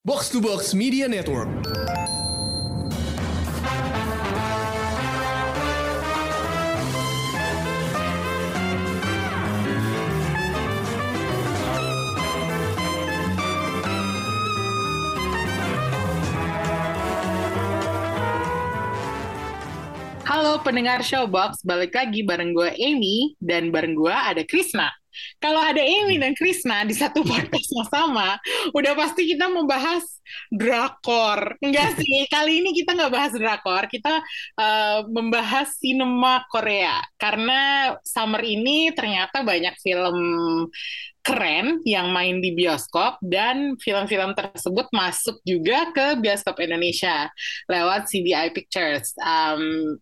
Box to Box Media Network. Halo pendengar Showbox, balik lagi bareng gue Amy dan bareng gue ada Krisna. Kalau ada Amy dan Krisna di satu podcast yang sama, udah pasti kita membahas drakor. Enggak sih, kali ini kita nggak bahas drakor, kita uh, membahas sinema Korea. Karena summer ini ternyata banyak film keren yang main di bioskop dan film-film tersebut masuk juga ke bioskop Indonesia lewat CBI Pictures. Um,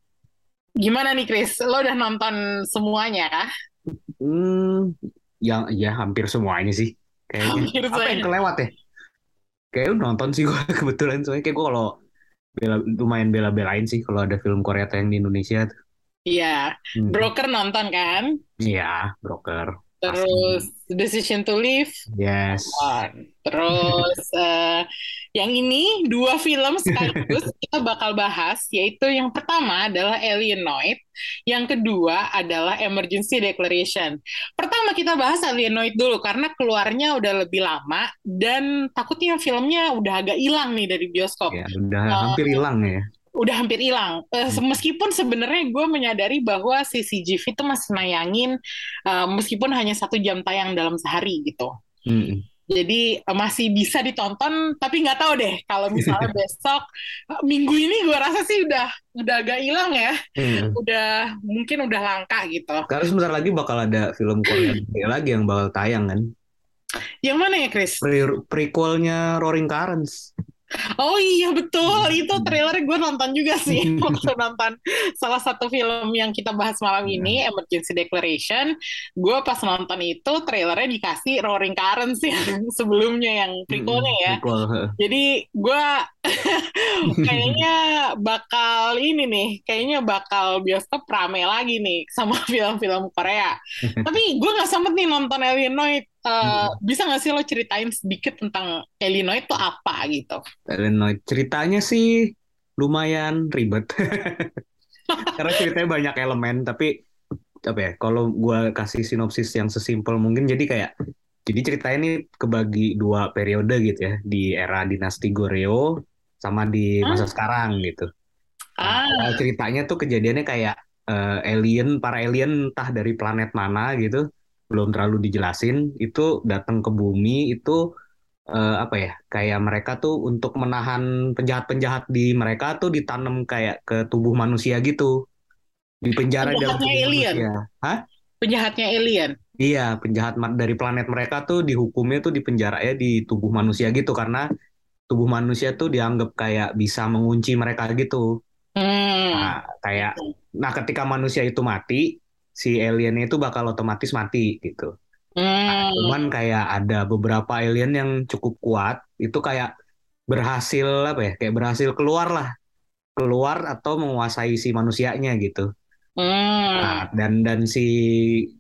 gimana nih Chris? Lo udah nonton semuanya kah? Hmm, yang ya hampir semua ini sih. Kayaknya Hampir apa yang semuanya. kelewat ya? Kayaknya udah nonton sih gue kebetulan soalnya kayak gue kalau bela, lumayan bela-belain sih kalau ada film Korea tayang di Indonesia. Iya, Hmm. Broker nonton kan? Iya, broker. Terus Decision to Live Yes. nonton. Terus eh, yang ini dua film sekaligus kita bakal bahas, yaitu yang pertama adalah Alienoid, yang kedua adalah Emergency Declaration. Pertama kita bahas Alienoid dulu karena keluarnya udah lebih lama dan takutnya filmnya udah agak hilang nih dari bioskop. Ya, udah Eh, hampir hilang ya. udah hampir hilang. Hmm. meskipun sebenarnya gue menyadari bahwa si CGV itu masih nayangin eh, meskipun hanya satu jam tayang dalam sehari gitu. Hmm. Jadi eh, masih bisa ditonton, tapi nggak tahu deh kalau misalnya besok eh, minggu ini gue rasa sih udah udah agak hilang ya, Hmm. udah mungkin udah langka gitu. Karena sebentar lagi bakal ada film Korea lagi yang bakal tayang kan. Yang mana ya Chris? Pre prequelnya Roaring Currents. Oh iya betul, itu trailer gue nonton juga sih waktu nonton salah satu film yang kita bahas malam ini, Emergency Declaration. Gue pas nonton itu trailernya dikasih Roaring Currents yang sebelumnya yang prequelnya ya. Prequel. Jadi gue kayaknya bakal ini nih, kayaknya bakal bioskop rame lagi nih sama film-film Korea. Tapi gue nggak sempet nih nonton Alienoid. Eh, Bisa nggak sih lo ceritain sedikit tentang Alienoid itu apa gitu? Illinois. Ceritanya sih lumayan ribet. Karena ceritanya banyak elemen, tapi apa ya? Kalau gua kasih sinopsis yang sesimpel mungkin, jadi kayak jadi ceritanya ini kebagi dua periode gitu ya, di era dinasti Goryeo sama di masa sekarang gitu. Nah, Ah, awal ceritanya tuh kejadiannya kayak eh, alien, para alien entah dari planet mana gitu, belum terlalu dijelasin, itu datang ke bumi itu eh, apa ya kayak mereka tuh untuk menahan penjahat-penjahat di mereka tuh ditanam kayak ke tubuh manusia gitu di penjara dalam Penjahatnya tubuh alien? manusia hah penjahatnya alien. iya penjahat dari planet mereka tuh dihukumnya tuh di penjara ya di tubuh manusia gitu karena tubuh manusia tuh dianggap kayak bisa mengunci mereka gitu Hmm. nah kayak nah ketika manusia itu mati si aliennya itu bakal otomatis mati gitu Hmm. Cuman kayak ada beberapa alien yang cukup kuat, itu kayak berhasil apa ya, kayak berhasil keluar lah, keluar atau menguasai si manusianya gitu. Hmm. Nah, dan dan si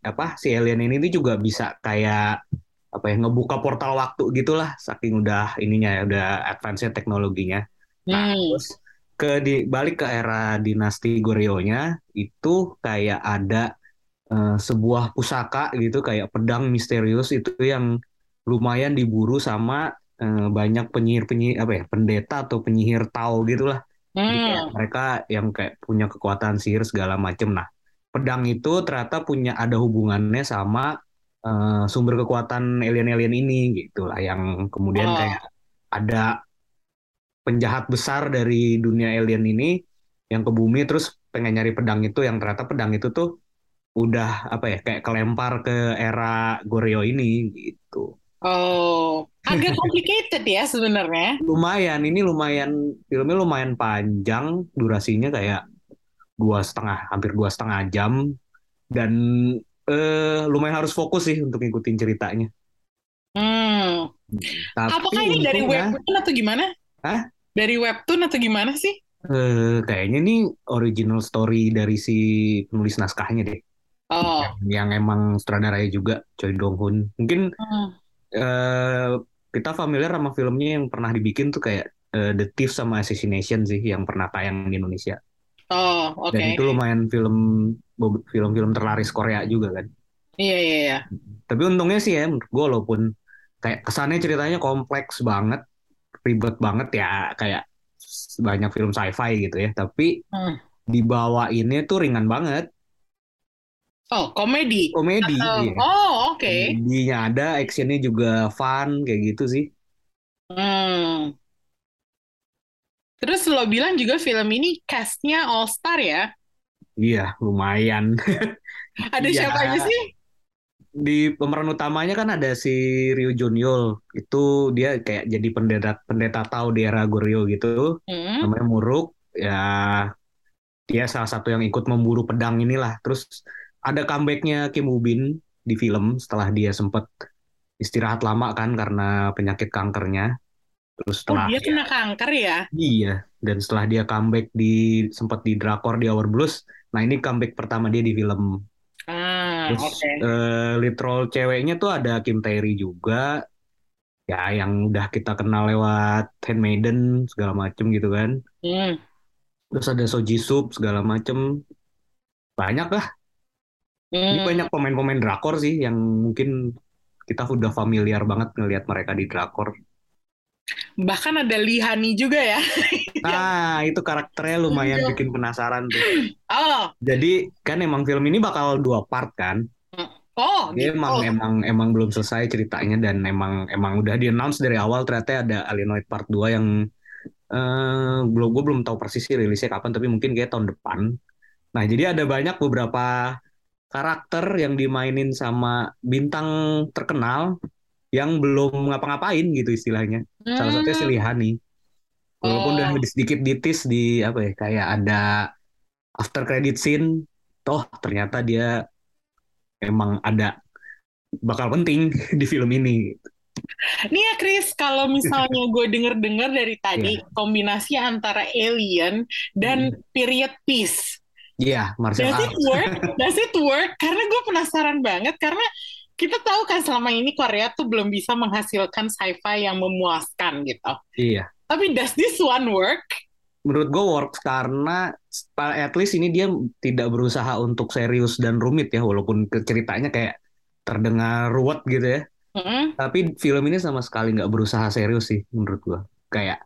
apa si alien ini tuh juga bisa kayak apa ya ngebuka portal waktu gitulah, saking udah ininya ya, udah advance teknologinya. Nah, Hmm. terus ke di balik ke era dinasti Goryeo-nya itu kayak ada eh, sebuah pusaka gitu kayak pedang misterius itu yang lumayan diburu sama eh, banyak penyihir-penyihir apa ya pendeta atau penyihir Tao gitulah. Hmm. mereka yang kayak punya kekuatan sihir segala macem. Nah, pedang itu ternyata punya ada hubungannya sama eh, sumber kekuatan alien-alien ini gitulah yang kemudian Oh. kayak ada penjahat besar dari dunia alien ini yang ke bumi terus pengen nyari pedang itu yang ternyata pedang itu tuh udah apa ya kayak kelempar ke era Goryeo ini gitu. Oh, agak complicated ya sebenarnya. Lumayan ini lumayan filmnya lumayan panjang durasinya kayak dua setengah hampir dua setengah jam dan eh, lumayan harus fokus sih untuk ngikutin ceritanya. Hmm. Tapi Apakah ini dari webtoon atau gimana? Hah? Dari webtoon atau gimana sih? eh, kayaknya ini original story dari si penulis naskahnya deh. Oh. yang emang sutradaranya juga Choi Dong Hoon. Mungkin Hmm. eh, kita familiar sama filmnya yang pernah dibikin tuh kayak eh, The Thief sama Assassination sih yang pernah tayang di Indonesia. Oh, oke. Dan itu lumayan film film-film terlaris Korea juga kan. Iya, iya, iya. Tapi untungnya sih ya menurut gue walaupun kayak kesannya ceritanya kompleks banget, ribet banget ya kayak banyak film sci-fi gitu ya. Tapi Hmm. dibawainnya tuh ringan banget, Oh, komedi. komedi. Atau- iya. Oh, oke. Komedinya ada, actionnya juga fun kayak gitu sih. Hmm. Terus lo bilang juga film ini castnya all star ya? Iya, lumayan. Ada Iya. siapa aja sih? Di pemeran utamanya kan ada si Ryo Jun-yul. Itu dia kayak jadi pendeta pendeta Tao di era Goryeo gitu. Hmm. namanya Muruk ya dia salah satu yang ikut memburu pedang inilah terus ada comebacknya Kim Woo Bin di film setelah dia sempat istirahat lama kan karena penyakit kankernya terus Oh, setelah dia kena kanker ya? iya dan setelah dia comeback di sempat di drakor di Our Blues nah ini comeback pertama dia di film Ah, terus oke. eh, lead role ceweknya tuh ada Kim Tae-ri juga ya yang udah kita kenal lewat Handmaiden segala macem gitu kan Hmm. Terus ada Soji Sup segala macem. Banyak lah. Ini Hmm. banyak pemain-pemain drakor sih yang mungkin kita udah familiar banget ngelihat mereka di drakor. Bahkan ada Lihani juga ya? Nah, itu karakternya lumayan bikin penasaran tuh. Oh, Jadi kan emang film ini bakal dua part kan. oh, Dia gitu. emang emang emang belum selesai ceritanya dan emang emang udah di announce dari awal ternyata ada Alienoid Part 2 yang eh belum gue belum tahu persis sih rilisnya kapan tapi mungkin kayak tahun depan. Nah, jadi ada banyak beberapa karakter yang dimainin sama bintang terkenal yang belum ngapa-ngapain gitu istilahnya. Salah satunya si Hmm. Lihani. Walaupun udah Oh. sedikit ditis di apa ya kayak ada after credit scene, toh ternyata dia emang ada bakal penting di film ini. Nih ya Chris, kalau misalnya gue denger-dengar dari tadi Iya. kombinasi antara alien dan period piece. Iya, martial Does it arts. work? Does it work? Karena gue penasaran banget karena kita tahu kan selama ini Korea tuh belum bisa menghasilkan sci-fi yang memuaskan gitu. Iya. Tapi does this one work? Menurut gue works karena at least ini dia tidak berusaha untuk serius dan rumit ya, walaupun ke- ceritanya kayak terdengar ruwet gitu ya. Hmm? Tapi film ini sama sekali nggak berusaha serius sih menurut gua. Kayak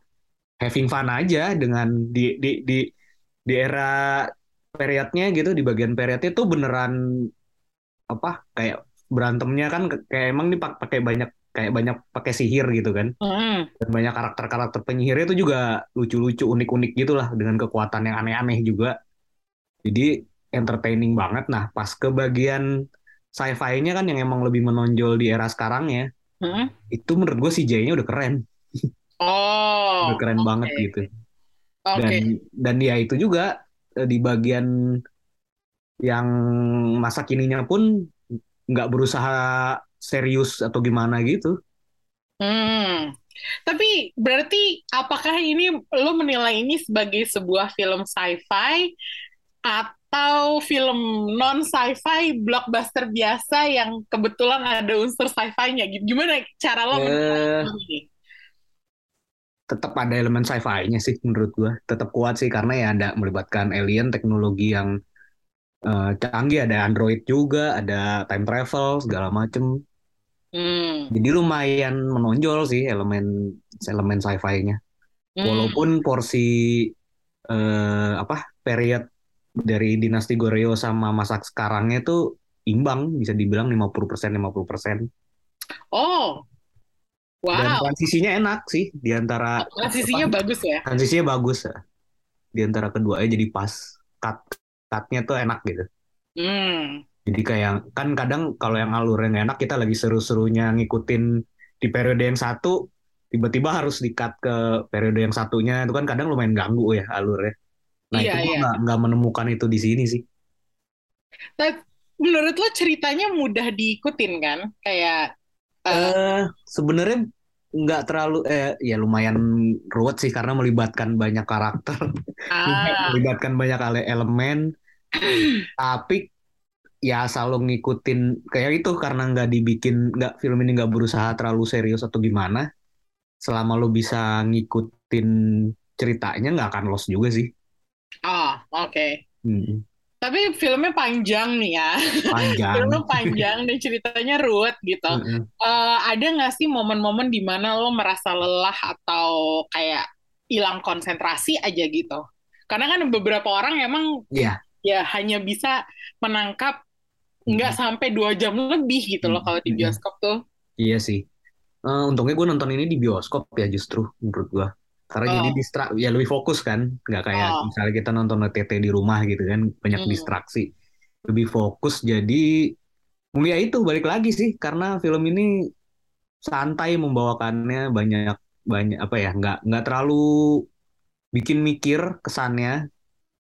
having fun aja dengan di di di di era periodnya gitu di bagian periodnya tuh beneran apa kayak berantemnya kan kayak emang nih pak- pakai banyak kayak banyak pakai sihir gitu kan Hmm. dan banyak karakter-karakter penyihirnya itu juga lucu-lucu unik-unik gitulah dengan kekuatan yang aneh-aneh juga jadi entertaining banget nah pas ke bagian sci-fi-nya kan yang emang lebih menonjol di era sekarang ya Hmm? itu menurut gue CJ-nya udah keren, Oh, udah keren oke. banget gitu. Oke. Dan dan ya itu juga di bagian yang masa kininya pun nggak berusaha serius atau gimana gitu. Hmm. Tapi berarti apakah ini lo menilai ini sebagai sebuah film sci-fi atau film non sci-fi blockbuster biasa yang kebetulan ada unsur sci-fi-nya? Gimana cara lo menilai Eh, ini? Tetap ada elemen sci-fi-nya sih menurut gue. Tetap kuat sih karena ya ada melibatkan alien, teknologi yang eh, canggih, ada android juga, ada time travel segala macem. Hmm. Jadi lumayan menonjol sih elemen elemen sci-fi-nya. Hmm. Walaupun porsi eh, apa period dari dinasti Goryeo sama masa sekarangnya itu imbang, bisa dibilang 50% 50%. Oh, Dan wow. transisinya enak sih di antara Transisinya apa, bagus ya. transisinya bagus ya. Di antara keduanya jadi pas. Cut cutnya tuh enak gitu. Hmm. Jadi kayak kan kadang kalau yang alurnya enak kita lagi seru-serunya ngikutin di periode yang satu tiba-tiba harus di-cut ke periode yang satunya itu kan kadang lumayan ganggu ya alurnya. Nah Iya, itu iya. nggak menemukan itu di sini sih. Tapi menurut lo ceritanya mudah diikutin kan? Kayak eh, Eh sebenarnya nggak terlalu eh ya lumayan ruwet sih karena melibatkan banyak karakter, ah, melibatkan banyak ele- elemen. Tapi ya asal lo ngikutin kayak itu karena nggak dibikin nggak film ini nggak berusaha terlalu serius atau gimana selama lo bisa ngikutin ceritanya nggak akan lost juga sih. Oh, oke. Hmm, Tapi filmnya panjang nih ya. panjang Filmnya panjang dan ceritanya ruwet gitu. Mm-mm. Eh, ada nggak sih momen-momen di mana lo merasa lelah atau kayak hilang konsentrasi aja gitu? Karena kan beberapa orang emang Iya. ya hanya bisa menangkap nggak sampai dua jam lebih gitu loh kalau di bioskop tuh. Iya sih. Eh, untungnya gue nonton ini di bioskop ya justru menurut gue. Karena Oh. jadi distra ya lebih fokus kan, nggak kayak Oh. misalnya kita nonton OTT di rumah gitu kan, banyak Hmm. distraksi. Lebih fokus jadi ya itu balik lagi sih karena film ini santai membawakannya banyak banyak apa ya nggak nggak terlalu bikin mikir kesannya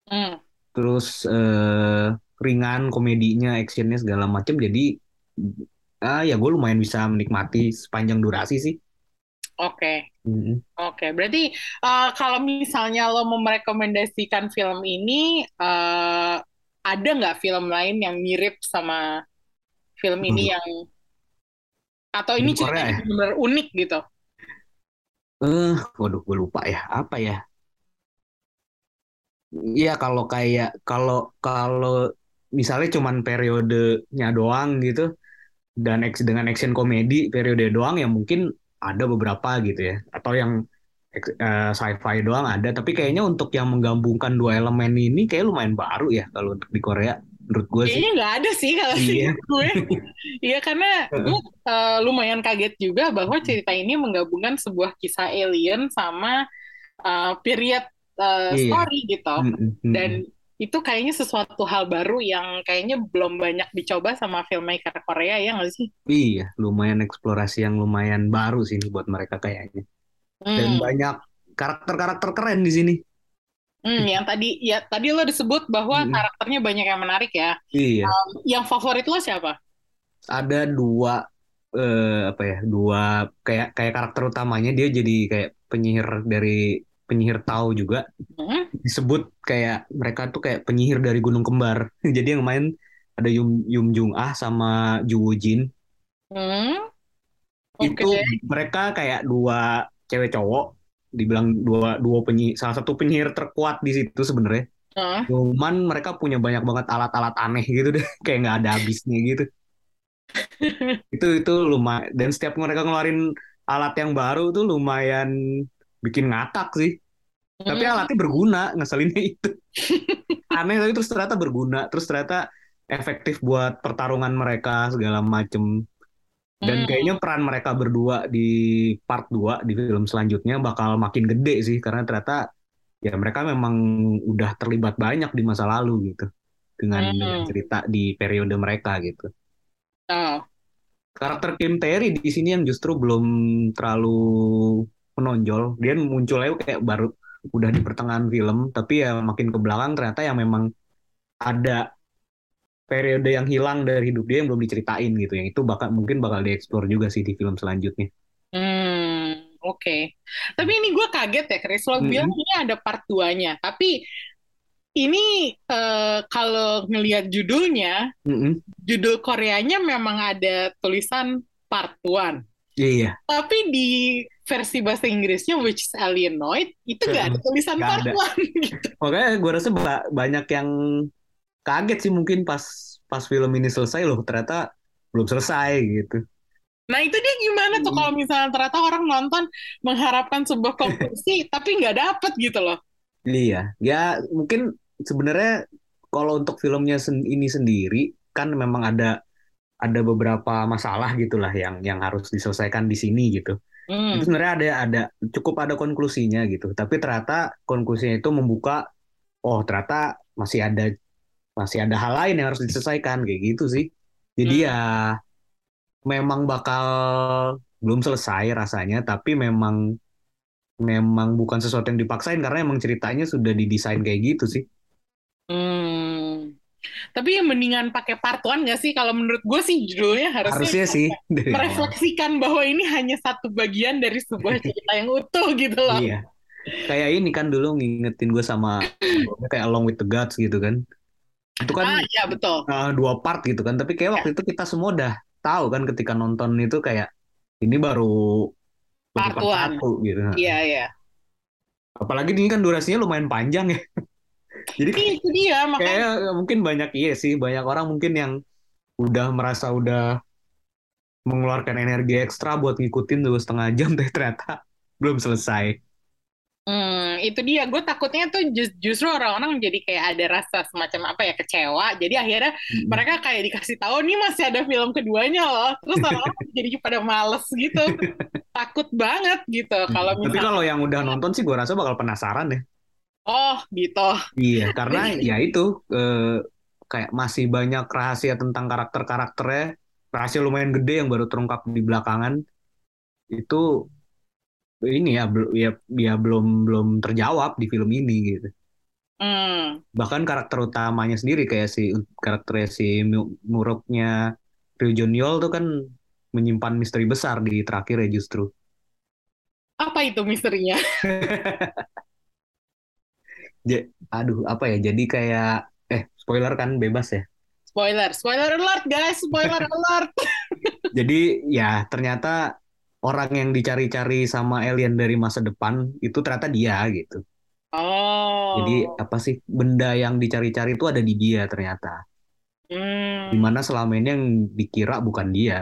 Hmm. terus eh, ringan komedinya actionnya segala macam jadi ah ya gue lumayan bisa menikmati sepanjang durasi sih Oke. Mm-mm. Oke, berarti eh, kalau misalnya lo merekomendasikan film ini, eh, ada nggak film lain yang mirip sama film ini yang atau ini ceritanya ya? benar-benar unik gitu? eh waduh gue lupa ya apa ya Iya kalau kayak kalau kalau misalnya cuman periodenya doang gitu dan ex- dengan action komedi periode doang ya mungkin ada beberapa gitu ya atau yang eh, sci-fi doang ada tapi kayaknya untuk yang menggabungkan dua elemen ini kayak lumayan baru ya kalau untuk di Korea menurut gue sih Kayaknya nggak ada sih kalau Iya. gue. Iya karena gue eh, lumayan kaget juga bahwa cerita ini menggabungkan sebuah kisah alien sama eh, period eh, Iya. story gitu. Mm-mm, mm-mm. Dan itu kayaknya sesuatu hal baru yang kayaknya belum banyak dicoba sama filmmaker Korea ya nggak sih? iya lumayan eksplorasi yang lumayan baru sih ini buat mereka kayaknya dan Hmm. banyak karakter-karakter keren di sini Hmm, yang tadi ya tadi lo disebut bahwa Mm-mm. karakternya banyak yang menarik ya. iya Yang favorit lo siapa? ada dua eh, apa ya dua kayak kayak karakter utamanya dia jadi kayak penyihir dari penyihir tahu juga Hmm? disebut kayak mereka tuh kayak penyihir dari Gunung Kembar jadi yang main ada Yum Yum Jung Ah sama Ju Woo Jin Hmm? Oke. itu mereka kayak dua cewek cowok dibilang dua dua penyihir salah satu penyihir terkuat di situ sebenarnya Hah? cuman mereka punya banyak banget alat-alat aneh gitu deh kayak nggak ada habisnya gitu itu itu lumayan dan setiap mereka ngeluarin alat yang baru tuh lumayan bikin ngakak sih tapi Hmm. alatnya berguna ngeselinnya itu aneh tapi terus ternyata berguna terus ternyata efektif buat pertarungan mereka segala macem dan Hmm. kayaknya peran mereka berdua di part 2 di film selanjutnya bakal makin gede sih karena ternyata ya mereka memang udah terlibat banyak di masa lalu gitu dengan, Hmm. cerita di periode mereka gitu Oh. karakter Kim Terry di sini yang justru belum terlalu menonjol. Dia munculnya kayak baru udah di pertengahan film, tapi ya makin ke belakang ternyata yang memang ada periode yang hilang dari hidup dia yang belum diceritain gitu. Yang itu bakal mungkin bakal dieksplor juga sih di film selanjutnya. Hmm, oke. Tapi ini gue kaget ya, Chris. Lo Mm-mm. bilang ini ada part 2-nya. Tapi ini eh, kalau ngelihat judulnya, Mm-mm. judul Koreanya memang ada tulisan part 1. Iya, Tapi di versi bahasa Inggrisnya, which is Alienoid, itu nggak ada tulisan Nggak part ada. 1 gitu. makanya gue rasa ba- banyak yang kaget sih mungkin pas pas film ini selesai loh ternyata belum selesai gitu. Nah itu dia gimana tuh Hmm. kalau misalnya ternyata orang nonton mengharapkan sebuah konklusi, tapi nggak dapet gitu loh. Iya, ya mungkin sebenarnya kalau untuk filmnya sen- ini sendiri kan memang ada ada beberapa masalah gitulah yang yang harus diselesaikan di sini gitu. Hmm. Itu sebenarnya ada ada cukup ada konklusinya gitu. Tapi ternyata konklusinya itu membuka oh ternyata masih ada masih ada hal lain yang harus diselesaikan kayak gitu sih. Jadi Hmm. ya memang bakal belum selesai rasanya tapi memang memang bukan sesuatu yang dipaksain karena emang ceritanya sudah didesain kayak gitu sih. Hmm. Tapi yang mendingan pakai part one nggak sih? Kalau menurut gue sih judulnya harusnya Harusnya sih merefleksikan bahwa ini hanya satu bagian dari sebuah cerita yang utuh gitu loh. Iya. Kayak ini kan dulu ngingetin gue sama kayak Along with the Gods gitu kan. Itu kan ah iya betul uh, dua part gitu kan. Tapi kayak waktu itu kita semua udah tahu kan ketika nonton itu kayak ini baru Part one. satu gitu. iya iya Apalagi ini kan durasinya lumayan panjang ya. Jadi Iya, itu dia makanya kayak mungkin banyak iya sih banyak orang mungkin yang udah merasa udah mengeluarkan energi ekstra buat ngikutin dua setengah jam tapi ternyata belum selesai. Hmm, itu dia. Gue takutnya tuh jus- justru orang-orang jadi kayak ada rasa semacam apa ya kecewa. Jadi akhirnya Mm-mm. mereka kayak dikasih tahu nih masih ada film keduanya loh. Terus orang-orang jadi pada males gitu. Takut banget gitu. Kalau Tapi kalau yang udah nonton sih gue rasa bakal penasaran ya. Oh gitu. Iya, karena ya itu eh, kayak masih banyak rahasia tentang karakter-karakternya, rahasia lumayan gede yang baru terungkap di belakangan. Itu ini ya, ya, ya belum belum terjawab di film ini gitu. Hmm, Bahkan karakter utamanya sendiri kayak si karakternya si Mu- Muroknya Ryo Jun Yeol tuh kan menyimpan misteri besar di terakhir ya justru. apa itu misterinya? Ja- aduh, apa ya? Jadi kayak eh spoiler kan bebas ya. Spoiler, spoiler alert guys, spoiler alert. Jadi ya ternyata orang yang dicari-cari sama alien dari masa depan itu ternyata dia gitu. Oh. Jadi apa sih benda yang dicari-cari itu ada di dia ternyata. Hmm, Di mana selama ini yang dikira bukan dia.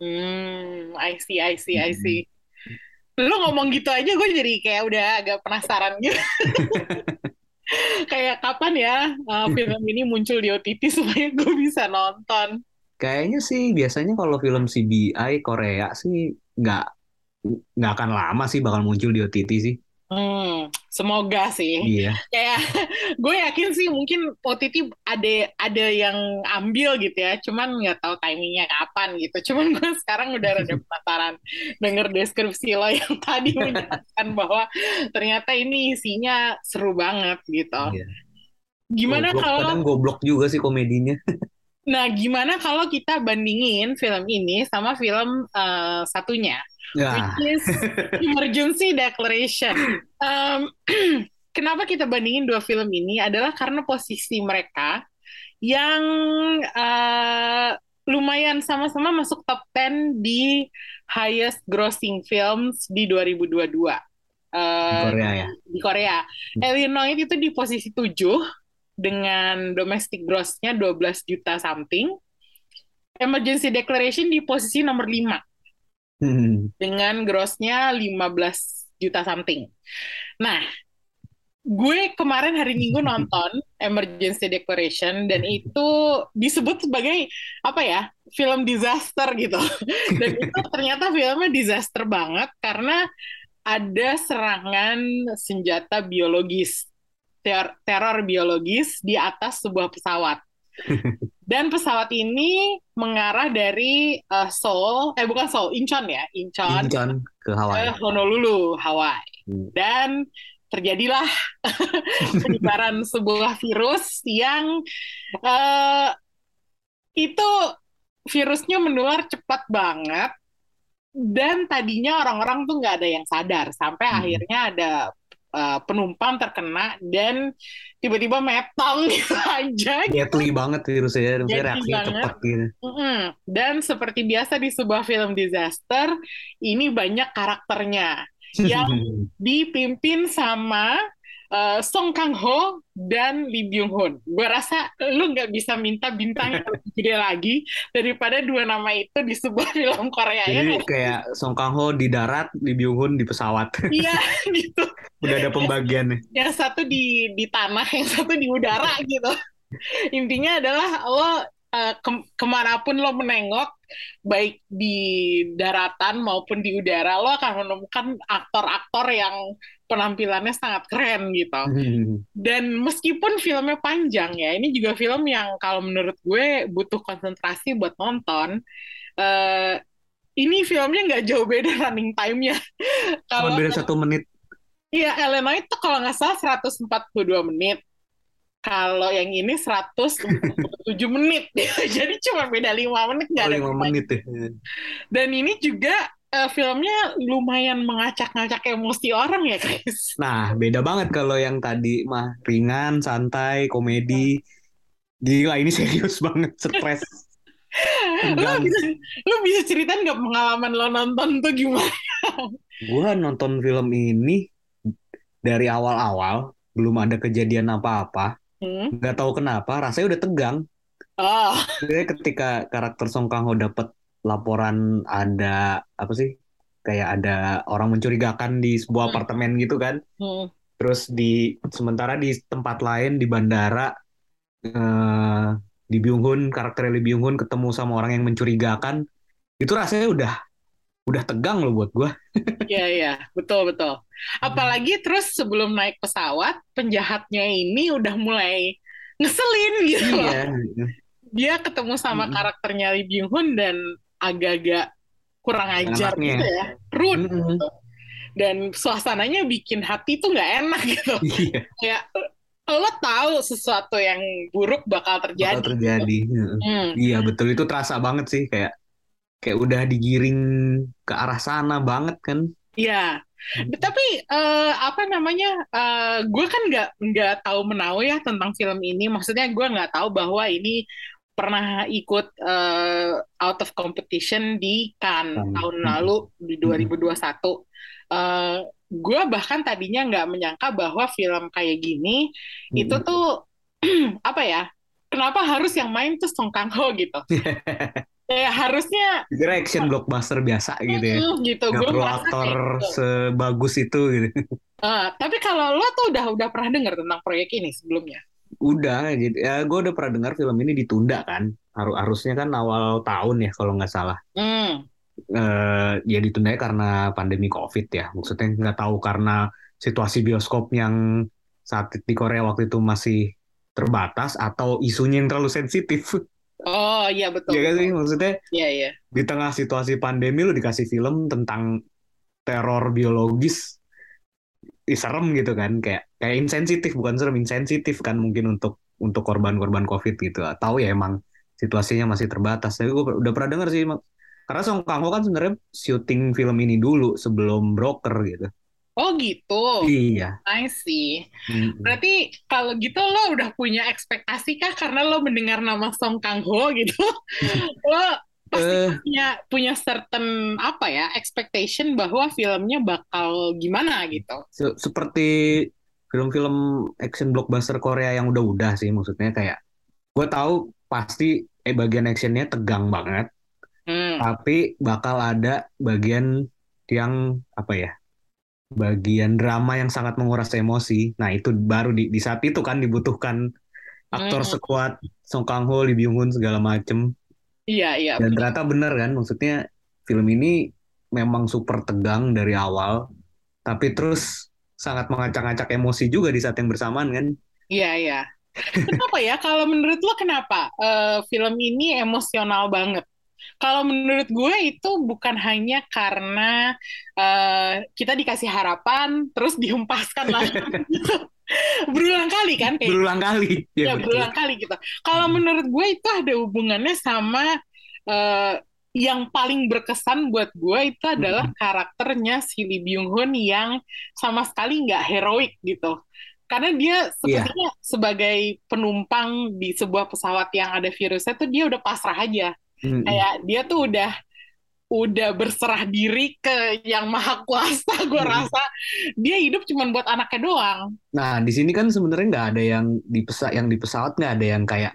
hmm, I see, I see, I Hmm. see. Lu ngomong gitu aja gue jadi kayak udah agak penasaran gitu. Kayak kapan ya uh, film ini muncul di OTT supaya gue bisa nonton. Kayaknya sih biasanya kalau film CBI Korea sih nggak nggak akan lama sih bakal muncul di OTT sih. Hmm, semoga sih. Iya. Kayak gue yakin sih mungkin OTT ada ada yang ambil gitu ya, cuman nggak tahu timingnya kapan gitu. Cuman gue sekarang udah rada penasaran denger deskripsi lo yang tadi menjelaskan bahwa ternyata ini isinya seru banget gitu. Iya. Gimana Goblok, kalau kadang goblok juga sih komedinya. Nah, gimana kalau kita bandingin film ini sama film eh, satunya, Nah, which is Emergency Declaration. Em, kenapa kita bandingin dua film ini adalah karena posisi mereka yang eh, lumayan sama-sama masuk top 10 di highest grossing films di 2022. di Eh, Korea ya. di Korea. Illinois itu di posisi 7 dengan domestic gross-nya 12 juta something. Emergency Declaration di posisi nomor 5 Hmm. dengan gross-nya 15 juta something. Nah, gue kemarin hari Minggu nonton Emergency Declaration dan itu disebut sebagai apa ya? film disaster gitu. Dan itu ternyata filmnya disaster banget karena ada serangan senjata biologis, ter- teror biologis di atas sebuah pesawat. Dan pesawat ini mengarah dari eh, Seoul, eh bukan Seoul, Incheon ya, Incheon Incheon ke ke Hawaii. Honolulu, Hawaii. Hmm. Dan terjadilah penyebaran sebuah virus yang eh, itu virusnya menular cepat banget dan tadinya orang-orang tuh nggak ada yang sadar sampai Hmm. akhirnya ada eh, penumpang terkena dan tiba-tiba metong gitu aja Deadly banget virusnya, reaksinya banget. cepat gitu. Mm-mm. Dan seperti biasa di sebuah film disaster, ini banyak karakternya yang dipimpin sama uh, Song Kang Ho dan Lee Byung Hun. Gue rasa lu nggak bisa minta bintang yang lebih gede lagi daripada dua nama itu di sebuah film Korea ya. Jadi nggak? kayak Song Kang Ho di darat, Lee Byung Hun di pesawat. Iya gitu. Udah ada pembagiannya. Yang satu di di tanah, yang satu di udara gitu. Intinya adalah lo uh, ke- ke mana pun lo menengok, baik di daratan maupun di udara, lo akan menemukan aktor-aktor yang penampilannya sangat keren gitu. Dan meskipun filmnya panjang ya, ini juga film yang kalau menurut gue butuh konsentrasi buat nonton. Eh, ini filmnya nggak jauh beda running time-nya. Kalau beda satu menit. Iya, Illinois itu kalau nggak salah 142 menit. Kalau yang ini 147 menit. Jadi cuma beda 5 menit nggak Oh, ada lima bedanya. menit ya. Dan ini juga eh, filmnya lumayan mengacak-ngacak emosi orang ya, Chris. Nah, beda banget kalau yang tadi mah ringan, santai, komedi. Gila, ini serius banget, stres. Lu bisa, lu bisa ceritain nggak pengalaman lo nonton tuh gimana? Gua nonton film ini dari awal-awal, belum ada kejadian apa-apa. Hmm? Nggak tahu kenapa, rasanya udah tegang. Oh, Jadi ketika karakter Song Kang Ho dapat laporan ada apa sih? Kayak ada orang mencurigakan di sebuah Hmm. apartemen gitu kan. hmm. Terus di sementara di tempat lain di bandara eh di Byung Hun karakter Lee Byung Hun ketemu sama orang yang mencurigakan. Itu rasanya udah udah tegang loh buat gua. Iya, iya, betul, betul. Apalagi terus sebelum naik pesawat, penjahatnya ini udah mulai ngeselin gitu loh. Iya. Dia ketemu sama Mm-mm. karakternya Lee Byung Hun dan agak-agak kurang ajar Enaknya. gitu ya. Rude. Mm-mm. Dan suasananya bikin hati tuh nggak enak gitu. Iya, Kayak lo tahu sesuatu yang buruk bakal terjadi. bakal terjadi. Heeh. Hmm. Iya betul itu terasa banget sih kayak kayak udah digiring ke arah sana banget kan. Iya, Hmm. tapi eh, apa namanya? gue kan nggak nggak tahu menau ya tentang film ini. Maksudnya gue nggak tahu bahwa ini pernah ikut eh, out of competition di Cannes Cannes. tahun Hmm. lalu di 2021. Eh, gue bahkan tadinya nggak menyangka bahwa film kayak gini itu Mm-mm. tuh apa ya? Kenapa harus yang main tuh Song Kang Ho gitu? Ya harusnya Kira action blockbuster biasa gitu ya. gitu. Gue perlu aktor gitu. sebagus itu gitu. Eh, tapi kalau lo tuh udah udah pernah dengar tentang proyek ini sebelumnya? Udah, jadi ya gue udah pernah dengar film ini ditunda kan. Haru- Harusnya kan awal tahun ya kalau nggak salah. Hmm. Eh ya ditunda karena pandemi COVID ya. Maksudnya nggak tahu karena situasi bioskop yang saat di Korea waktu itu masih terbatas atau isunya yang terlalu sensitif. Oh iya betul. Iya kan sih maksudnya Iya iya. di tengah situasi pandemi lu dikasih film tentang teror biologis Ih, serem gitu kan kayak kayak insensitif bukan serem insensitif kan mungkin untuk untuk korban-korban covid gitu. Atau ya emang situasinya masih terbatas. Tapi gue udah pernah dengar sih karena Song Kang Ho kan sebenarnya syuting film ini dulu sebelum Broker gitu. Oh gitu. iya. I see. Berarti kalau gitu lo udah punya ekspektasi kah karena lo mendengar nama Song Kang Ho gitu? lo pasti Eh. punya punya certain apa ya expectation bahwa filmnya bakal gimana gitu. Se- seperti film-film action blockbuster Korea yang udah-udah sih maksudnya kayak gue tahu pasti eh bagian actionnya tegang banget Hmm. tapi bakal ada bagian yang apa ya bagian drama yang sangat menguras emosi nah itu baru di, di saat itu kan dibutuhkan aktor Hmm. sekuat Song Kang Ho, Lee Byung Hun segala macem Iya iya. dan ternyata bener kan maksudnya film ini memang super tegang dari awal tapi terus sangat mengacak-acak emosi juga di saat yang bersamaan kan Iya iya. Kenapa ya? Kalau menurut lo kenapa eh, film ini emosional banget? Kalau menurut gue itu bukan hanya karena eh, kita dikasih harapan terus dihempaskan lagi berulang kali kan kayak berulang kali ya ya betul. berulang kali gitu. Kalau menurut gue itu ada hubungannya sama eh, yang paling berkesan buat gue itu adalah karakternya si Lee Byung Hun yang sama sekali nggak heroik gitu. Karena dia sepertinya sebagai penumpang di sebuah pesawat yang ada virusnya tuh dia udah pasrah aja. Mm-mm. Kayak dia tuh udah udah berserah diri ke yang maha kuasa. Gue Hmm. rasa dia hidup cuma buat anaknya doang. Nah, di sini kan sebenarnya nggak ada yang di pesawat yang di pesawat nggak ada yang kayak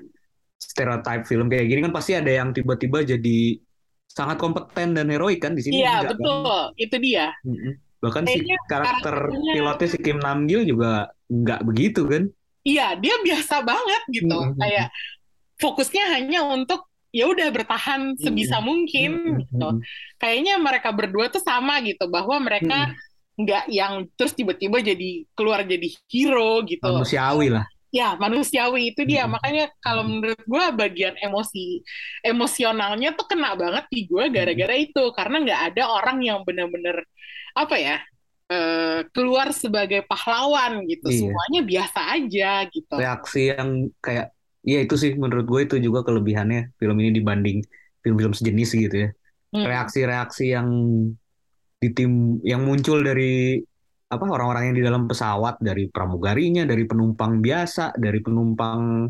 stereotype film kayak gini kan pasti ada yang tiba-tiba jadi sangat kompeten dan heroik kan di sini Iya kan? betul, itu dia. Mm-mm. Bahkan si Kayaknya karakter karakternya- pilotnya si Kim Nam Gil juga nggak begitu kan? Iya, dia biasa banget gitu. Mm-mm. Kayak fokusnya hanya untuk ya udah bertahan sebisa mungkin gitu. Kayaknya mereka berdua tuh sama gitu bahwa mereka nggak yang terus tiba-tiba jadi keluar jadi hero gitu. Manusiawi lah. Ya, manusiawi itu dia. Makanya kalau menurut gue bagian emosi emosionalnya tuh kena banget di gue gara-gara itu karena nggak ada orang yang bener-bener apa ya eh, keluar sebagai pahlawan gitu. Iya. Semuanya biasa aja gitu. Reaksi yang kayak Iya itu sih menurut gue itu juga kelebihannya film ini dibanding film-film sejenis gitu ya. Hmm. Reaksi-reaksi yang di tim yang muncul dari apa orang-orang yang di dalam pesawat dari pramugarinya dari penumpang biasa dari penumpang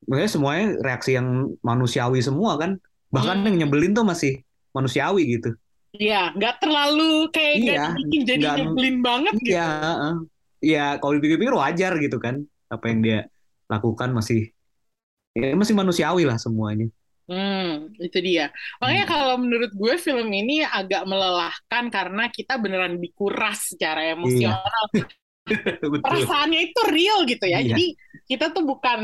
Maksudnya semuanya reaksi yang manusiawi semua kan bahkan Hmm. yang nyebelin tuh masih manusiawi gitu Iya, nggak terlalu kayak Iya, dibikin jadi nggak- nyebelin banget gitu. iya heeh. iya kalau dipikir-pikir wajar gitu kan apa yang dia lakukan masih ya masih manusiawi lah semuanya Hmm, itu dia. Makanya Hmm. kalau menurut gue film ini agak melelahkan karena kita beneran dikuras secara emosional. betul Perasaannya itu real gitu ya. Iya. Jadi kita tuh bukan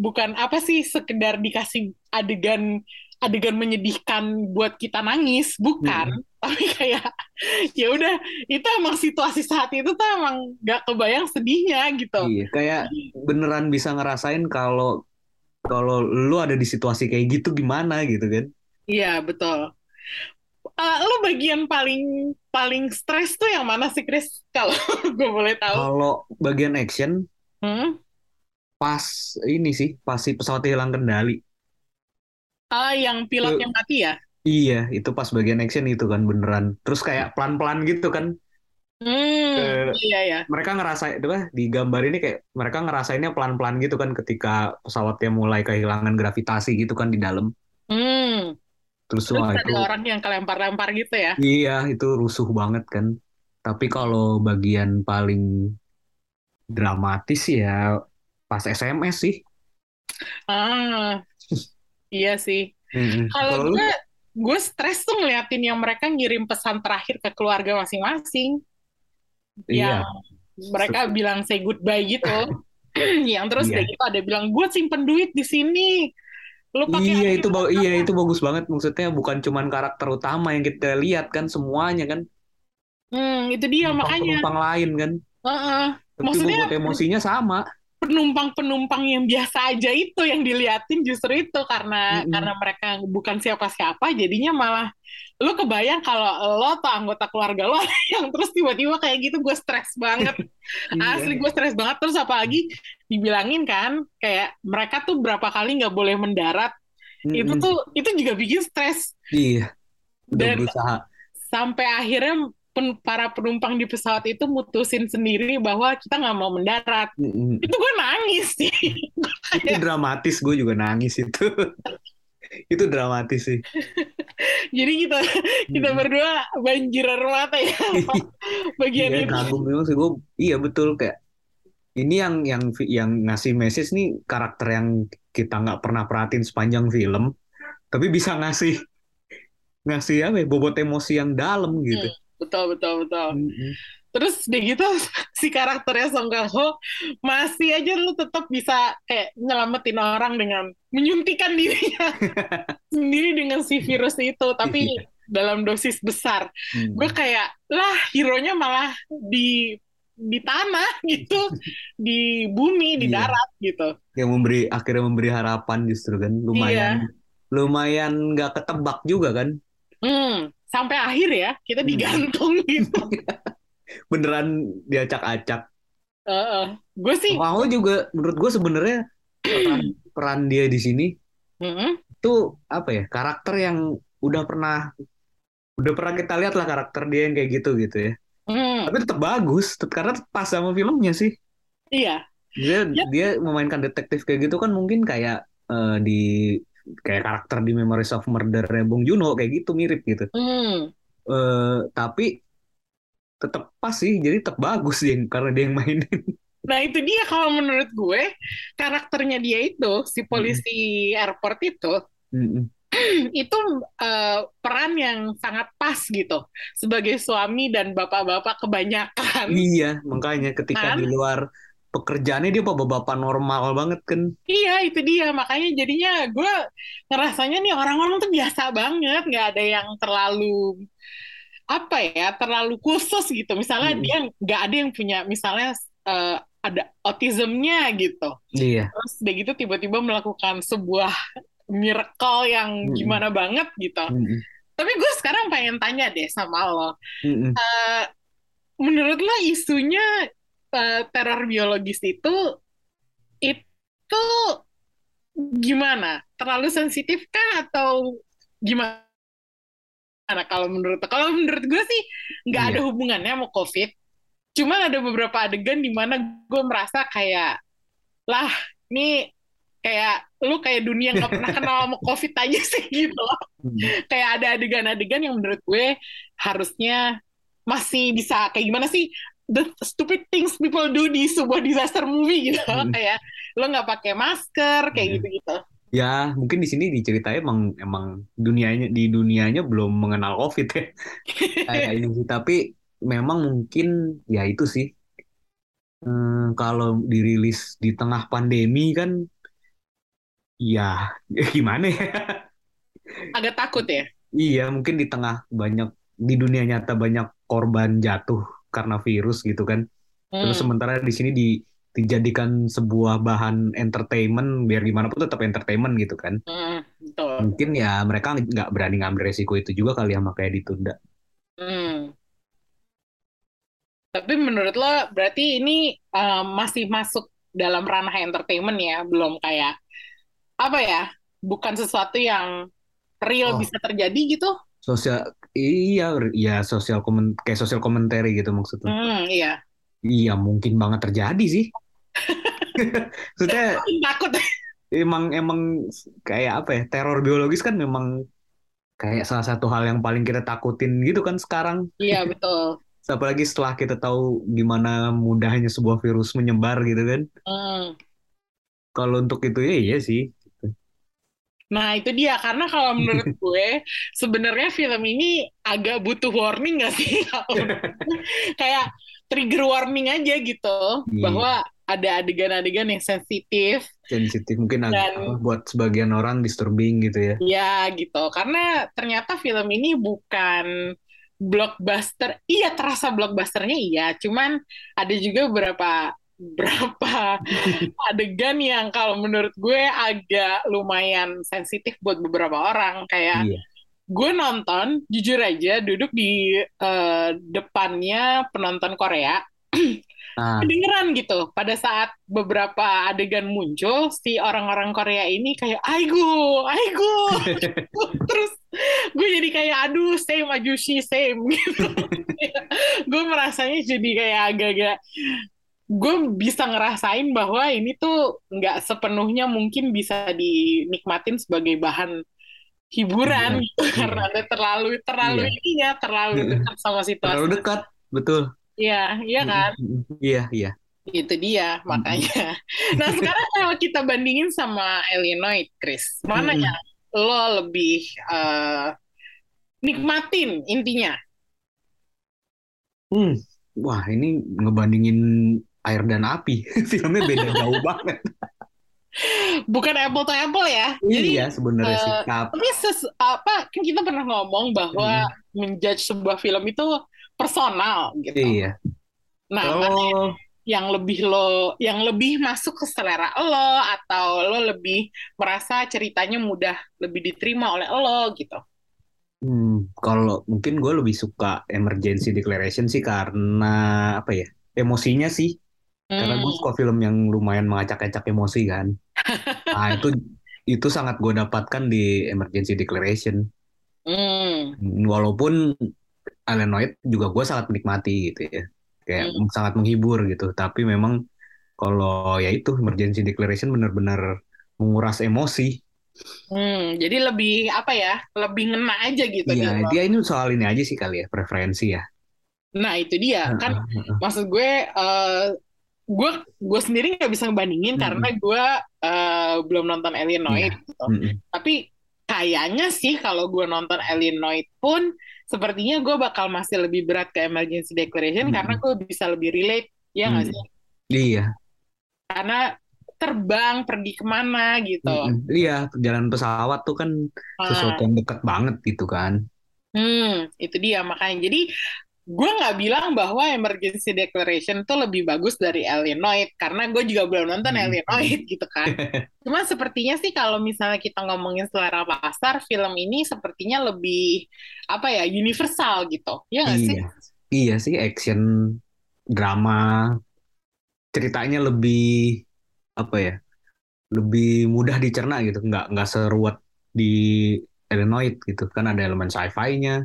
bukan apa sih sekedar dikasih adegan adegan menyedihkan buat kita nangis, bukan. Tapi kayak ya udah itu emang situasi saat itu tuh emang gak kebayang sedihnya gitu. Iya, kayak beneran bisa ngerasain kalau kalau lu ada di situasi kayak gitu gimana gitu kan. Iya, betul. Eh, lo bagian paling paling stres tuh yang mana sih, Chris? Kalau gue boleh tahu. Kalau bagian action Hmm? pas ini sih, pas si pesawat hilang kendali. Ah, yang pilotnya mati ya? Iya, itu pas bagian action itu kan beneran. Terus kayak pelan-pelan gitu kan. Hmm, iya ya. Mereka ngerasain itu apa di gambar ini kayak mereka ngerasainnya pelan-pelan gitu kan ketika pesawatnya mulai kehilangan gravitasi gitu kan di dalam. Hmm. Terus Terus wah ada itu orang yang kelempar-lempar gitu ya? iya itu rusuh banget kan. Tapi kalau bagian paling dramatis ya pas SMS sih. Ah, iya sih. Mm-mm. Kalau gue, gue stres tuh ngeliatin yang mereka ngirim pesan terakhir ke keluarga masing-masing. Iya, mereka bilang say goodbye gitu. yang terus udah gitu ada bilang, gue simpen duit di sini. Lu pakai iya itu ba- apa?" iya itu bagus banget maksudnya bukan cuman karakter utama yang kita lihat kan semuanya kan Hmm, itu dia makanya. penumpang lain kan. Heeh. Tapi Maksudnya- bobot emosinya sama. Penumpang-penumpang yang biasa aja itu yang diliatin justru itu karena Mm-mm. karena mereka bukan siapa-siapa jadinya malah lu kebayang kalau lo atau anggota keluarga lo yang terus tiba-tiba kayak gitu gue stres banget asli gue stres banget terus apalagi dibilangin kan kayak mereka tuh berapa kali nggak boleh mendarat itu Mm-mm. tuh itu juga bikin stres iya udah Dan- berusaha. sampai akhirnya para penumpang di pesawat itu mutusin sendiri bahwa kita nggak mau mendarat Mm-mm. itu gue nangis sih Itu dramatis gue juga nangis itu. itu dramatis sih. Jadi kita kita Mm-mm. berdua banjir air mata ya bagian Iya itu. kagum memang sih gue. Iya betul kayak ini yang yang yang ngasih message nih karakter yang kita nggak pernah perhatiin sepanjang film, tapi bisa ngasih ngasih apa ya, bobot emosi yang dalam gitu. Betul betul betul. Mm-mm. Terus deh gitu si karakternya Song Kang Ho masih aja lu tetap bisa kayak nyelamatin orang dengan menyuntikkan dirinya sendiri dengan si virus itu, tapi Iya. dalam dosis besar. Mm. Gue kayak lah hero-nya malah di di tanah gitu, di bumi, di Iya. darat gitu. Yang memberi akhirnya memberi harapan justru kan lumayan lumayan nggak ketebak juga kan. Hmm, sampai akhir ya kita Hmm. digantung gitu. Beneran diacak-acak. Gue sih, Mau juga menurut gue sebenarnya peran, peran dia di sini Mm-mm. itu apa ya karakter yang udah pernah udah pernah kita lihat lah karakter dia yang kayak gitu gitu ya Hmm, tapi tetap bagus tet- karena pas sama filmnya sih iya, dia Ya. dia memainkan detektif kayak gitu kan mungkin kayak eh, di kayak karakter di Memories of Murder Bong Joon-ho kayak gitu mirip gitu Hmm, Eh, tapi tetap pas sih jadi tetap bagus dia karena dia yang mainin Nah itu dia kalau menurut gue karakternya dia itu si polisi airport itu Mm-mm. itu eh, peran yang sangat pas gitu sebagai suami dan bapak-bapak kebanyakan. iya makanya ketika Kan? di luar pekerjaannya dia bapak-bapak normal banget kan Iya itu dia. Makanya jadinya gue ngerasanya nih orang-orang tuh biasa banget. Nggak ada yang terlalu apa ya terlalu khusus gitu. Misalnya Mm-mm. dia nggak ada yang punya misalnya eh, ada autismnya gitu. Iya. Terus udah gitu tiba-tiba melakukan sebuah miracle yang gimana banget gitu. Mm-mm. tapi gue sekarang pengen tanya deh sama lo. Mm-mm. Eh, menurut lo isunya eh, teror biologis itu itu gimana? Terlalu sensitif kah atau gimana? Kalau menurut kalau menurut gue sih nggak Iya. ada hubungannya sama COVID. Cuma ada beberapa adegan di mana gue merasa kayak lah, ini kayak lu kayak dunia nggak pernah kenal sama COVID aja sih gitu loh. Hmm. Kayak ada adegan-adegan yang menurut gue harusnya masih bisa kayak gimana sih the stupid things people do di sebuah disaster movie gitu Hmm. kayak lo nggak pakai masker kayak Hmm. gitu-gitu. Ya, mungkin di sini diceritain emang emang dunianya di dunianya belum mengenal COVID ya. Kayak ini sih, tapi memang mungkin ya itu sih. Hmm, kalau dirilis di tengah pandemi kan ya gimana ya? Agak takut ya. Iya, mungkin di tengah banyak di dunia nyata banyak korban jatuh karena virus gitu kan. Terus Hmm. sementara di sini di dijadikan sebuah bahan entertainment biar gimana pun tetap entertainment gitu kan. Hmm, betul. Mungkin ya mereka nggak berani ngambil resiko itu juga kali ya makanya ditunda. Hmm. Tapi menurut lo berarti ini eh, masih masuk dalam ranah entertainment ya, belum kayak apa ya? Bukan sesuatu yang real Oh. bisa terjadi gitu? Sosial iya ya sosial komen kayak sosial commentary gitu maksudnya. Hmm, iya. Iya mungkin banget terjadi sih. Maksudnya Takut. emang emang kayak apa ya teror biologis kan memang kayak salah satu hal yang paling kita takutin gitu kan sekarang. Iya, betul. Apalagi setelah kita tahu gimana mudahnya sebuah virus menyebar gitu kan. Hmm. Kalau untuk itu ya iya sih. Nah, itu dia. Karena kalau menurut gue, sebenarnya film ini agak butuh warning nggak sih? Kalau Kayak trigger warning aja gitu. Iya. Bahwa ada adegan-adegan yang sensitif. Sensitif mungkin Dan- buat sebagian orang disturbing gitu ya. Ya, gitu. Karena ternyata film ini bukan blockbuster. Iya, terasa blockbusternya iya. Cuman ada juga beberapa berapa adegan yang kalau menurut gue agak lumayan sensitif buat beberapa orang. Kayak Iya. gue nonton, jujur aja, duduk di eh, depannya penonton Korea. Kedengeran gitu, pada saat beberapa adegan muncul, si orang-orang Korea ini kayak, aigo, aigo. Terus gue jadi kayak, aduh, same ajushi, same. Gitu. gue merasanya jadi kayak agak-agak, gue bisa ngerasain bahwa ini tuh nggak sepenuhnya mungkin bisa dinikmatin sebagai bahan hiburan gitu. iya. karena ada terlalu terlalu Iya. ininya terlalu Iya. dekat sama situasi terlalu dekat, betul. Iya, iya kan Iya, iya. itu dia makanya nah sekarang kalau kita bandingin sama Illinois Chris mana yang lo lebih eh, nikmatin intinya Hmm. Wah, ini ngebandingin air dan api. Filmnya beda jauh banget. bukan apple to apple ya jadi iya, sebenarnya sih. eh, Tapi ses- apa kan kita pernah ngomong bahwa menjudge sebuah film itu personal gitu iya. nah Oh, yang lebih lo yang lebih masuk ke selera lo atau lo lebih merasa ceritanya mudah lebih diterima oleh lo gitu hmm, kalau mungkin gue lebih suka emergency declaration sih karena apa ya? Emosinya sih. Karena gue Hmm. suka film yang lumayan mengacak-acak emosi kan. Nah, itu itu sangat gue dapatkan di emergency declaration. Hmm. Walaupun Alenoid juga gue sangat menikmati gitu ya. Kayak sangat menghibur gitu. Tapi memang kalau ya itu emergency declaration benar-benar menguras emosi. Hmm, jadi lebih apa ya? Lebih ngena aja gitu Iya, lo. dia ini soal ini aja sih kali ya, preferensi ya. Nah, itu dia. Kan maksud gue eh gue gue sendiri nggak bisa ngebandingin Mm-mm. karena gue eh, belum nonton Alienoid Iya. gitu. heeh. Tapi kayaknya sih kalau gue nonton Alienoid pun sepertinya gue bakal masih lebih berat ke Emergency Declaration Mm-mm. karena gue bisa lebih relate ya nggak Mm. sih? Iya, Karena terbang pergi ke mana gitu. Mm-mm. iya, perjalanan pesawat tuh kan Nah, sesuatu yang dekat banget gitu kan. Hmm, itu dia makanya. Jadi gue nggak bilang bahwa Emergency Declaration itu lebih bagus dari Alienoid karena gue juga belum nonton Hmm. Alienoid gitu kan. Cuma sepertinya sih kalau misalnya kita ngomongin selera pasar, film ini sepertinya lebih apa ya universal gitu. Ya nggak sih? Iya, iya sih action, drama, ceritanya lebih apa ya, lebih mudah dicerna gitu, nggak nggak seruat di Illinois gitu kan ada elemen sci-fi-nya,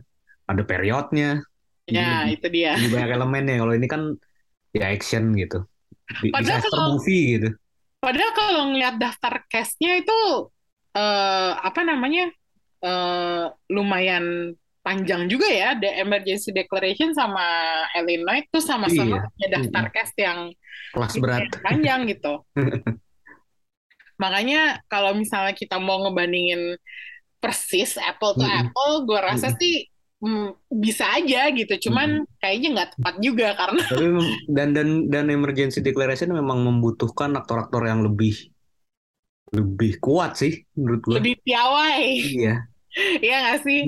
ada periodnya. Ya, Jadi itu dia. lebih banyak elemennya. Kalau ini kan ya action gitu. Di- Padahal Disaster kalau- movie gitu. Padahal kalau ngeliat daftar cast-nya itu eh, apa namanya eh, lumayan panjang juga ya. The Emergency Declaration sama Illinois tuh sama-sama Iya. punya daftar cast yang Kelas berat. panjang gitu. Makanya kalau misalnya kita mau ngebandingin persis apple to apple, gue rasa sih mm, bisa aja gitu. Cuman kayaknya nggak tepat juga karena Tapi dan dan dan emergency declaration memang membutuhkan aktor-aktor yang lebih lebih kuat sih menurut gue. lebih piawai, Iya. Iya nggak sih?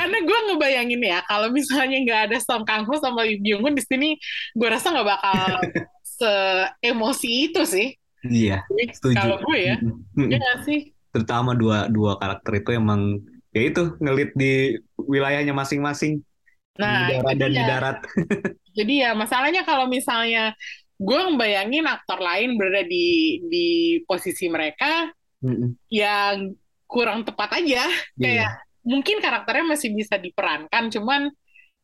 Karena gue ngebayangin ya, kalau misalnya nggak ada Song Kang Ho sama Lee Byung Hun di sini, gue rasa nggak bakal se-emosi itu sih. Iya, setuju. Kalau gue ya, Mm, mm, ya mm. nggak sih? Terutama dua dua karakter itu emang ya itu ngelit di wilayahnya masing-masing Nah, di darat dan di darat. Jadi ya masalahnya kalau misalnya gue ngebayangin aktor lain berada di di posisi mereka, Mm, mm. ya kurang tepat aja. Iya, Kayak mungkin karakternya masih bisa diperankan, cuman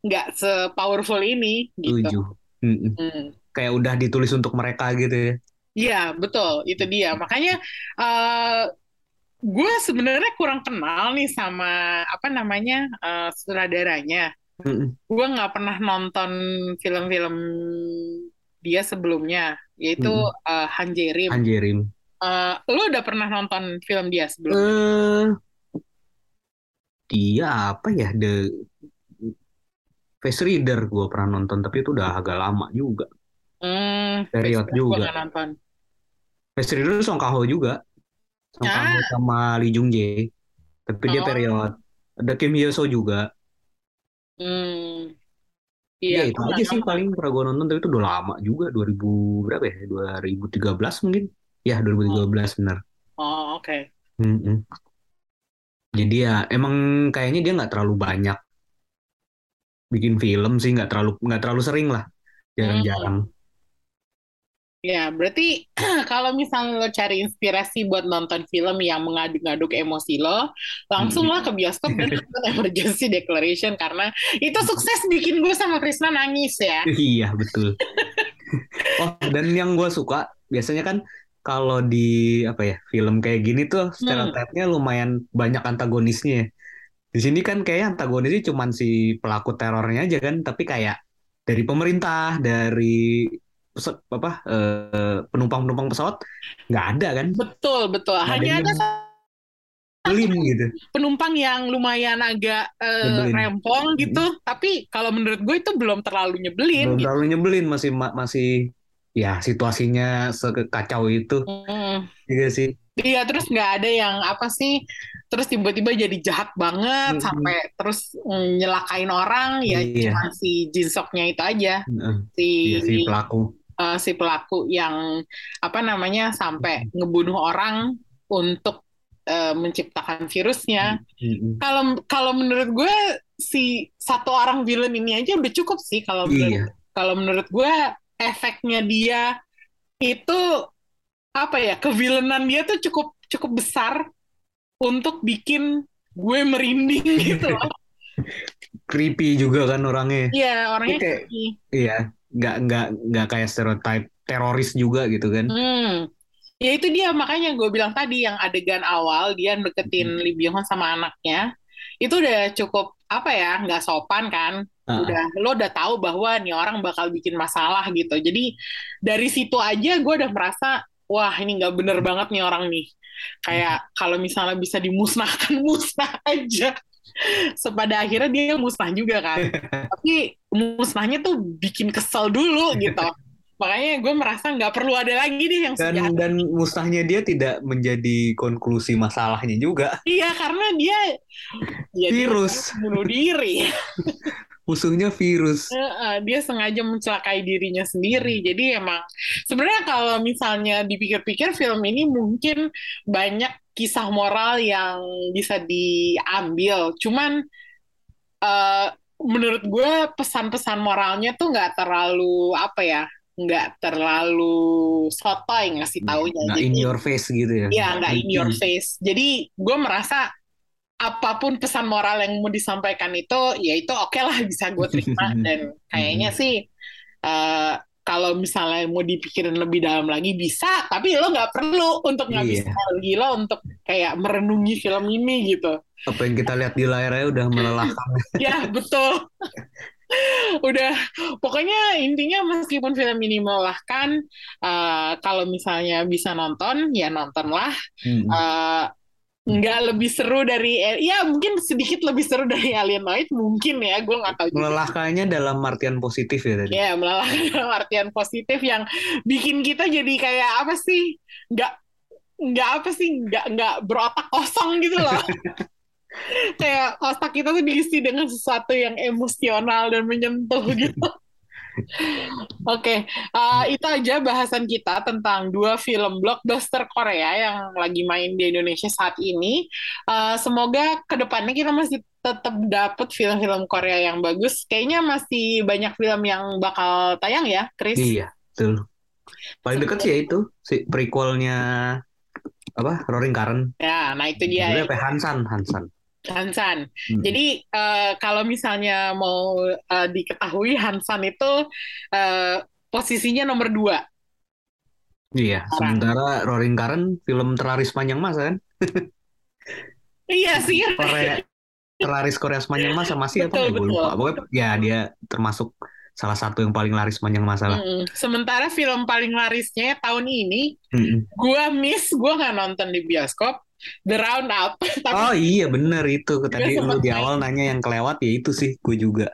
nggak se-powerful ini gitu. Mm, mm. Kayak udah ditulis untuk mereka gitu ya. Iya, betul. Itu dia. Makanya eh gue sebenarnya kurang kenal nih sama apa namanya eh, sutradaranya. Mm, mm. Gue nggak pernah nonton film-film dia sebelumnya, yaitu Mm-mm. eh, Han Jae-rim. Anjirim. Eh, lo udah pernah nonton film dia sebelumnya? Eh, dia apa ya the Face Reader gue pernah nonton tapi itu udah agak lama juga. Hmm, Period juga. nonton. Face Reader Song Kang Ho juga. Song Kang Ho Ah. sama Lee Jung Jae. Tapi dia Oh. period. Ada Kim Hyo So juga. Hmm, Ya iya, itu gue nggak aja sih paling pernah gue nonton tapi itu udah lama juga 2000 berapa ya? 2013 mungkin. Ya 2013 benar. Oh, oke. Mm-mm. Jadi ya emang kayaknya dia nggak terlalu banyak bikin film sih nggak terlalu nggak terlalu sering lah jarang-jarang. Ya, berarti kalau misalnya lo cari inspirasi buat nonton film yang mengaduk-aduk emosi lo, langsung lah ke bioskop dan nonton Emergency Declaration karena itu sukses bikin gue sama Krisna nangis ya. Iya betul. Oh dan yang gue suka biasanya kan kalau di apa ya film kayak gini tuh stereotipnya lumayan banyak antagonisnya. Di sini kan kayak antagonisnya cuman si pelaku terornya aja kan, tapi kayak dari pemerintah, dari pes- apa eh, penumpang-penumpang pesawat nggak ada kan, Betul, betul. Ada Hanya ada nyebelin gitu. penumpang yang lumayan agak Nyebelin. rempong gitu, tapi kalau menurut gue itu belum terlalu nyebelin Belum gitu. terlalu nyebelin masih ma- masih ya situasinya sekacau itu Hmm. juga sih. Iya, terus nggak ada yang apa sih, terus tiba-tiba jadi jahat banget Mm-mm. sampai terus mm, nyelakain orang, ya Iya. cuma si Jinsoknya itu aja, Heeh, si Iya si pelaku. Eh, si pelaku yang apa namanya sampai ngebunuh orang untuk eh, menciptakan virusnya. Mm-mm. Kalau kalau menurut gue si satu orang villain ini aja udah cukup sih kalau Iya. kalau menurut gue efeknya dia itu apa ya kevilenan dia tuh cukup cukup besar untuk bikin gue merinding gitu loh. creepy juga kan orangnya. Iya orangnya Oke. creepy. Iya, nggak nggak nggak kayak stereotype teroris juga gitu kan. Hmm. Ya itu dia makanya gue bilang tadi yang adegan awal dia deketin Lee Byung Hun sama anaknya itu udah cukup apa ya nggak sopan kan Ah. udah lo udah tahu bahwa nih orang bakal bikin masalah gitu jadi dari situ aja gue udah merasa wah ini nggak bener banget nih orang nih kayak kalau misalnya bisa dimusnahkan musnah aja sepada akhirnya dia musnah juga kan tapi musnahnya tuh bikin kesel dulu gitu makanya gue merasa nggak perlu ada lagi deh yang Dan dan musnahnya dia tidak menjadi konklusi masalahnya juga. iya karena dia ya dia Virus. bunuh diri Musuhnya virus. Heeh, dia sengaja mencelakai dirinya sendiri. Jadi emang sebenarnya kalau misalnya dipikir-pikir film ini mungkin banyak kisah moral yang bisa diambil. Cuman eh, menurut gue pesan-pesan moralnya tuh nggak terlalu apa ya, nggak terlalu sotoy ngasih taunya. Nggak in Jadi your face gitu ya. ya nggak in your face. Jadi gue merasa apa pun pesan moral yang mau disampaikan itu ya itu oke lah bisa gue terima dan kayaknya sih uh, kalau misalnya mau dipikirin lebih dalam lagi bisa, tapi lo nggak perlu untuk ngabisin Iya. energi lo untuk kayak merenungi film ini gitu. Apa yang kita lihat di layarnya udah melelahkan. Ya betul. Udah, pokoknya intinya meskipun film ini melelahkan, eh, kalau misalnya bisa nonton, ya nontonlah. Hmm. Eh, nggak lebih seru dari, ya mungkin sedikit lebih seru dari Alienoid, mungkin ya, gue nggak tahu juga. Melelahkannya dalam artian positif ya tadi. Ya, melelahkan dalam artian positif yang bikin kita jadi kayak apa sih? Nggak nggak apa sih? Nggak nggak berotak kosong gitu loh. kayak otak kita tuh diisi dengan sesuatu yang emosional dan menyentuh gitu. Oke, uh, itu aja bahasan kita tentang dua film blockbuster Korea yang lagi main di Indonesia saat ini. Uh, semoga ke depannya kita masih tetap dapat film-film Korea yang bagus. Kayaknya masih banyak film yang bakal tayang ya, Chris? Iya, betul. Paling deket sih ya itu si prequelnya apa Roaring Karen. Ya, nah itu dia. Judulnya apa? Hansan, Hansan. Hansan. Hmm. Jadi uh, kalau misalnya mau uh, diketahui Hansan itu uh, posisinya nomor dua. Iya, Sekarang. sementara Roaring Karen film terlaris panjang masa kan? Iya sih. Korea terlaris Korea sepanjang masa masih apa? Betul, ya? Gue lupa. betul. Pokoknya ya dia termasuk salah satu yang paling laris sepanjang masa lah. Mm-mm. Sementara film paling larisnya tahun ini, Mm-mm. gua miss, gua nggak nonton di bioskop, The Roundup. Tapi Oh iya bener itu tadi lu di awal nanya yang kelewat ya itu sih gue juga.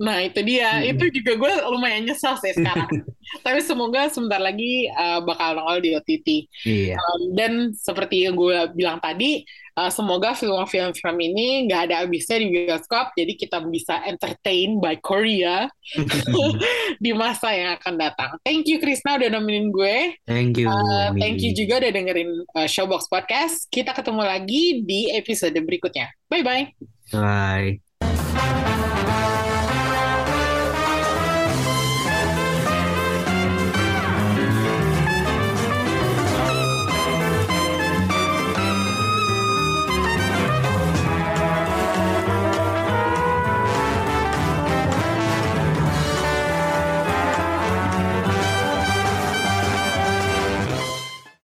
Nah itu dia, Mm-mm. itu juga gue lumayan nyesel sih sekarang. Tapi semoga sebentar lagi uh, bakal nongol di OTT. Iya. Um, dan seperti yang gue bilang tadi, uh, semoga film-film film ini nggak ada habisnya di bioskop, jadi kita bisa entertain by Korea di masa yang akan datang. Thank you Krisna udah nemenin gue. Thank you. Uh, thank you juga udah dengerin uh, Showbox Podcast. Kita ketemu lagi di episode berikutnya. Bye bye. Bye.